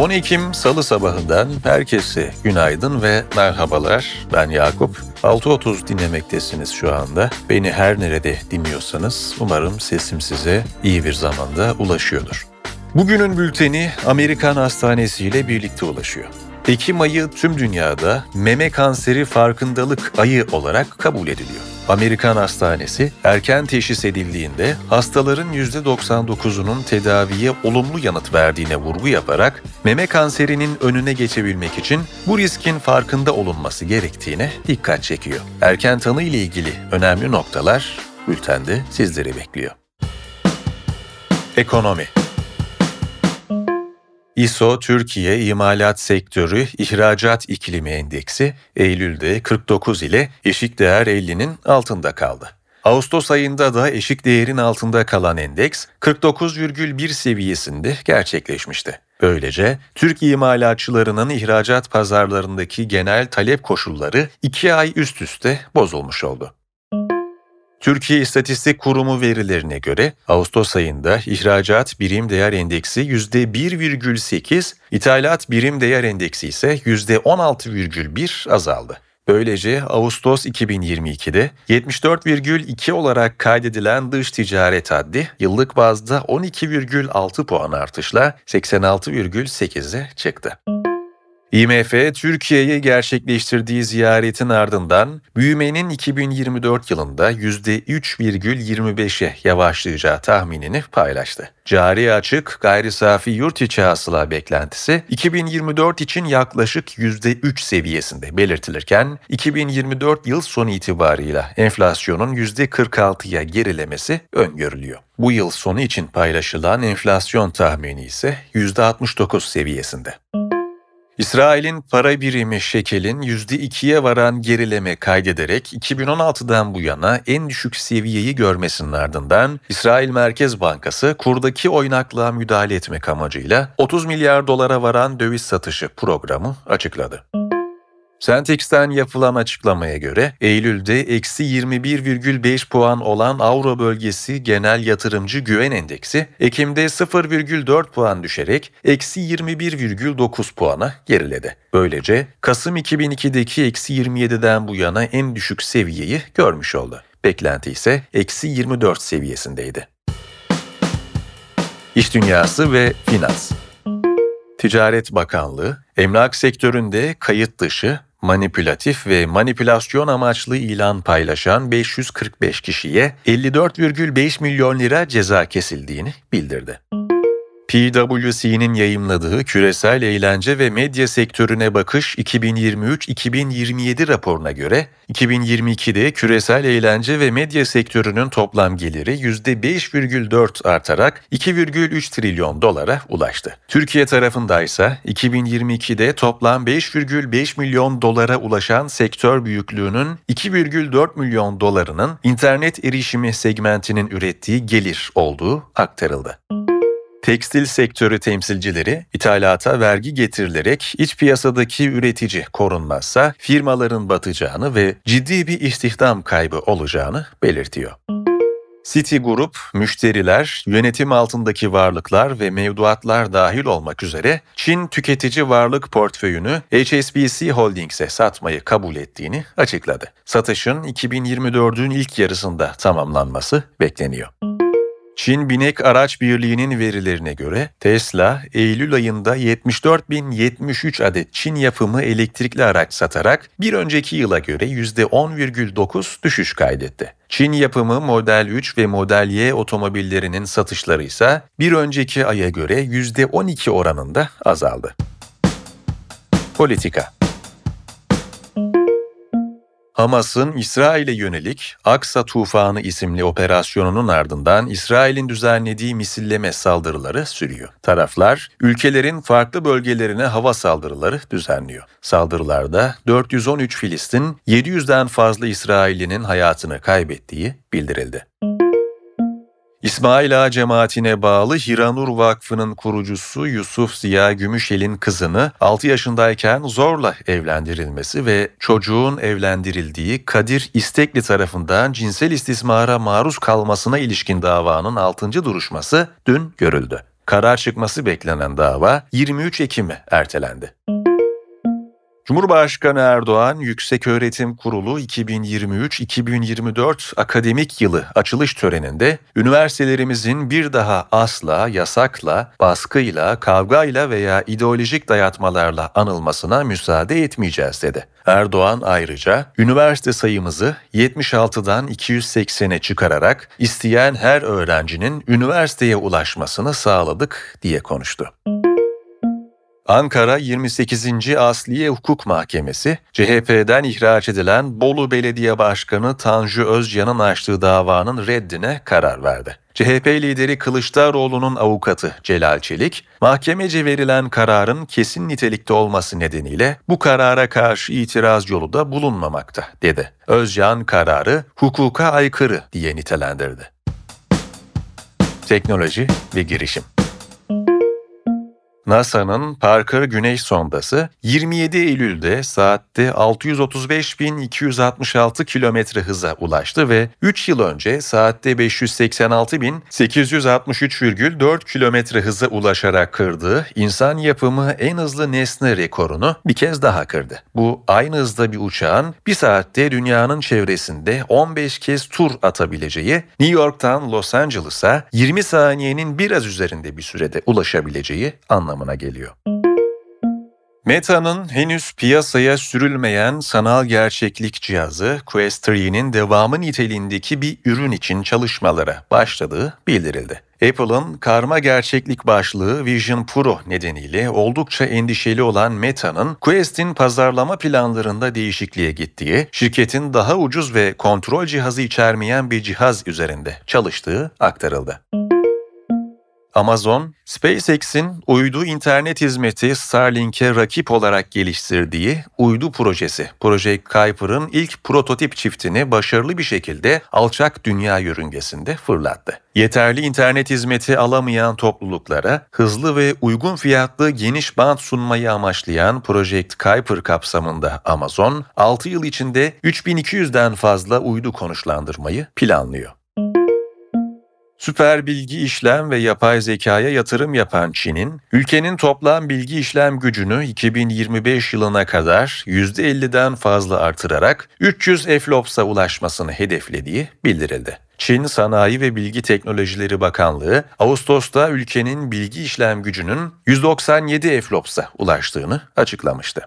10 Ekim Salı sabahından herkese günaydın ve merhabalar. Ben Yakup. 6.30 dinlemektesiniz şu anda. Beni her nerede dinliyorsanız umarım sesim size iyi bir zamanda ulaşıyordur. Bugünün bülteni Amerikan Hastanesi ile birlikte ulaşıyor. Ekim ayı tüm dünyada meme kanseri farkındalık ayı olarak kabul ediliyor. Amerikan Hastanesi erken teşhis edildiğinde hastaların %99'unun tedaviye olumlu yanıt verdiğine vurgu yaparak meme kanserinin önüne geçebilmek için bu riskin farkında olunması gerektiğine dikkat çekiyor. Erken tanı ile ilgili önemli noktalar bültende sizleri bekliyor. Ekonomi ISO Türkiye İmalat Sektörü İhracat İklimi Endeksi Eylül'de 49 ile eşik değer 50'nin altında kaldı. Ağustos ayında da eşik değerin altında kalan endeks 49,1 seviyesinde gerçekleşmişti. Böylece Türk imalatçılarının ihracat pazarlarındaki genel talep koşulları 2 ay üst üste bozulmuş oldu. Türkiye İstatistik Kurumu verilerine göre Ağustos ayında ihracat birim değer endeksi %1,8, ithalat birim değer endeksi ise %16,1 azaldı. Böylece Ağustos 2022'de 74,2 olarak kaydedilen dış ticaret haddi yıllık bazda 12,6 puan artışla 86,8'e çıktı. IMF, Türkiye'ye gerçekleştirdiği ziyaretin ardından büyümenin 2024 yılında %3,25'e yavaşlayacağı tahminini paylaştı. Cari açık gayri safi yurt içi hasıla beklentisi 2024 için yaklaşık %3 seviyesinde belirtilirken 2024 yıl sonu itibarıyla enflasyonun %46'ya gerilemesi öngörülüyor. Bu yıl sonu için paylaşılan enflasyon tahmini ise %69 seviyesinde. İsrail'in para birimi şekelin %2'ye varan gerileme kaydederek 2016'dan bu yana en düşük seviyeyi görmesinin ardından İsrail Merkez Bankası kurdaki oynaklığa müdahale etmek amacıyla 30 milyar dolara varan döviz satışı programı açıkladı. Sentex'ten yapılan açıklamaya göre Eylül'de eksi 21,5 puan olan Avro bölgesi genel yatırımcı güven endeksi Ekim'de 0,4 puan düşerek eksi 21,9 puana geriledi. Böylece Kasım 2002'deki eksi 27'den bu yana en düşük seviyeyi görmüş oldu. Beklenti ise eksi 24 seviyesindeydi. İş Dünyası ve Finans Ticaret Bakanlığı, emlak sektöründe kayıt dışı, manipülatif ve manipülasyon amaçlı ilan paylaşan 545 kişiye 54,5 milyon lira ceza kesildiğini bildirdi. PwC'nin yayımladığı Küresel Eğlence ve Medya Sektörüne Bakış 2023-2027 raporuna göre 2022'de küresel eğlence ve medya sektörünün toplam geliri %5,4 artarak 2,3 trilyon dolara ulaştı. Türkiye tarafında ise 2022'de toplam 5,5 milyon dolara ulaşan sektör büyüklüğünün 2,4 milyon dolarının internet erişimi segmentinin ürettiği gelir olduğu aktarıldı. Tekstil sektörü temsilcileri ithalata vergi getirilerek iç piyasadaki üretici korunmazsa firmaların batacağını ve ciddi bir istihdam kaybı olacağını belirtiyor. City Group, müşteriler, yönetim altındaki varlıklar ve mevduatlar dahil olmak üzere Çin tüketici varlık portföyünü HSBC Holdings'e satmayı kabul ettiğini açıkladı. Satışın 2024'ün ilk yarısında tamamlanması bekleniyor. Çin Binek Araç Birliği'nin verilerine göre Tesla, Eylül ayında 74.073 adet Çin yapımı elektrikli araç satarak bir önceki yıla göre %10,9 düşüş kaydetti. Çin yapımı Model 3 ve Model Y otomobillerinin satışları ise bir önceki aya göre %12 oranında azaldı. Politika Hamas'ın İsrail'e yönelik Aksa Tufanı isimli operasyonunun ardından İsrail'in düzenlediği misilleme saldırıları sürüyor. Taraflar ülkelerin farklı bölgelerine hava saldırıları düzenliyor. Saldırılarda 413 Filistin, 700'den fazla İsraillinin hayatını kaybettiği bildirildi. İsmail Ağa cemaatine bağlı Hiranur Vakfı'nın kurucusu Yusuf Ziya Gümüşel'in kızını 6 yaşındayken zorla evlendirilmesi ve çocuğun evlendirildiği Kadir İstekli tarafından cinsel istismara maruz kalmasına ilişkin davanın 6. duruşması dün görüldü. Karar çıkması beklenen dava 23 Ekim'e ertelendi. Cumhurbaşkanı Erdoğan Yükseköğretim Kurulu 2023-2024 akademik yılı açılış töreninde üniversitelerimizin bir daha asla yasakla, baskıyla, kavgayla veya ideolojik dayatmalarla anılmasına müsaade etmeyeceğiz dedi. Erdoğan ayrıca üniversite sayımızı 76'dan 280'e çıkararak isteyen her öğrencinin üniversiteye ulaşmasını sağladık diye konuştu. Ankara 28. Asliye Hukuk Mahkemesi, CHP'den ihraç edilen Bolu Belediye Başkanı Tanju Özcan'ın açtığı davanın reddine karar verdi. CHP lideri Kılıçdaroğlu'nun avukatı Celal Çelik, mahkemece verilen kararın kesin nitelikte olması nedeniyle bu karara karşı itiraz yolu da bulunmamakta, dedi. Özcan kararı hukuka aykırı diye nitelendirdi. Teknoloji ve girişim NASA'nın Parker Güneş sondası 27 Eylül'de saatte 635.266 kilometre hıza ulaştı ve 3 yıl önce saatte 586.863,4 kilometre hıza ulaşarak kırdığı insan yapımı en hızlı nesne rekorunu bir kez daha kırdı. Bu aynı hızda bir uçağın bir saatte dünyanın çevresinde 15 kez tur atabileceği, New York'tan Los Angeles'a 20 saniyenin biraz üzerinde bir sürede ulaşabileceği anlamına anlamına geliyor. Meta'nın henüz piyasaya sürülmeyen sanal gerçeklik cihazı Quest 3'nin devamı niteliğindeki bir ürün için çalışmalara başladığı bildirildi. Apple'ın karma gerçeklik başlığı Vision Pro nedeniyle oldukça endişeli olan Meta'nın Quest'in pazarlama planlarında değişikliğe gittiği, şirketin daha ucuz ve kontrol cihazı içermeyen bir cihaz üzerinde çalıştığı aktarıldı. Amazon, SpaceX'in uydu internet hizmeti Starlink'e rakip olarak geliştirdiği uydu projesi Project Kuiper'ın ilk prototip çiftini başarılı bir şekilde alçak dünya yörüngesinde fırlattı. Yeterli internet hizmeti alamayan topluluklara hızlı ve uygun fiyatlı geniş band sunmayı amaçlayan Project Kuiper kapsamında Amazon, 6 yıl içinde 3200'den fazla uydu konuşlandırmayı planlıyor. Süper bilgi işlem ve yapay zekaya yatırım yapan Çin'in, ülkenin toplam bilgi işlem gücünü 2025 yılına kadar %50'den fazla artırarak 300 EFLOPS'a ulaşmasını hedeflediği bildirildi. Çin Sanayi ve Bilgi Teknolojileri Bakanlığı, Ağustos'ta ülkenin bilgi işlem gücünün 197 EFLOPS'a ulaştığını açıklamıştı.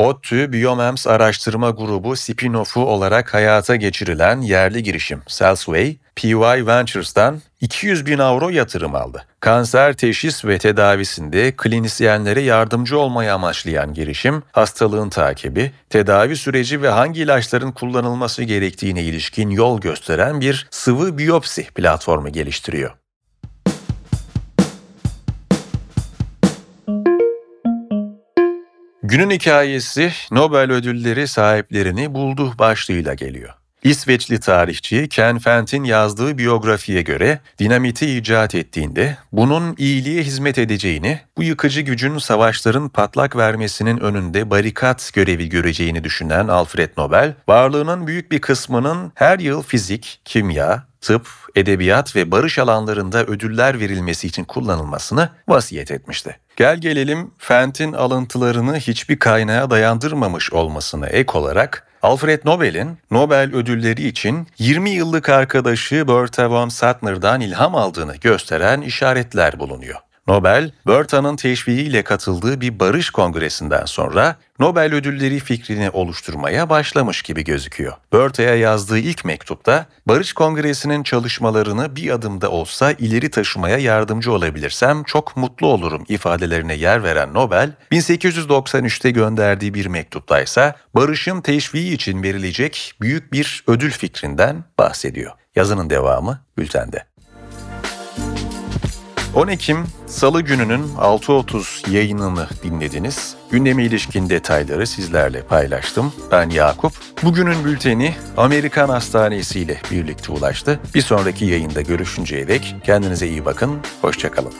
ODTÜ Biomems Araştırma Grubu spin-off'u olarak hayata geçirilen yerli girişim Cellsway, PY Ventures'tan 200 bin avro yatırım aldı. Kanser teşhis ve tedavisinde klinisyenlere yardımcı olmayı amaçlayan girişim, hastalığın takibi, tedavi süreci ve hangi ilaçların kullanılması gerektiğine ilişkin yol gösteren bir sıvı biyopsi platformu geliştiriyor. Günün hikayesi Nobel ödülleri sahiplerini buldu başlığıyla geliyor. İsveçli tarihçi Ken Fent'in yazdığı biyografiye göre dinamiti icat ettiğinde bunun iyiliğe hizmet edeceğini, bu yıkıcı gücün savaşların patlak vermesinin önünde barikat görevi göreceğini düşünen Alfred Nobel, varlığının büyük bir kısmının her yıl fizik, kimya, tıp, edebiyat ve barış alanlarında ödüller verilmesi için kullanılmasını vasiyet etmişti. Gel gelelim Fent'in alıntılarını hiçbir kaynağa dayandırmamış olmasına ek olarak Alfred Nobel'in Nobel ödülleri için 20 yıllık arkadaşı Bertha von Suttner'dan ilham aldığını gösteren işaretler bulunuyor. Nobel, Bertha'nın teşviğiyle katıldığı bir barış kongresinden sonra Nobel ödülleri fikrini oluşturmaya başlamış gibi gözüküyor. Bertha'ya yazdığı ilk mektupta, Barış Kongresi'nin çalışmalarını bir adımda olsa ileri taşımaya yardımcı olabilirsem çok mutlu olurum ifadelerine yer veren Nobel, 1893'te gönderdiği bir mektupta ise barışın teşviği için verilecek büyük bir ödül fikrinden bahsediyor. Yazının devamı bültende. 10 Ekim Salı gününün 6.30 yayınını dinlediniz. Gündeme ilişkin detayları sizlerle paylaştım. Ben Yakup. Bugünün bülteni Amerikan Hastanesi ile birlikte ulaştı. Bir sonraki yayında görüşünceye dek kendinize iyi bakın, hoşçakalın.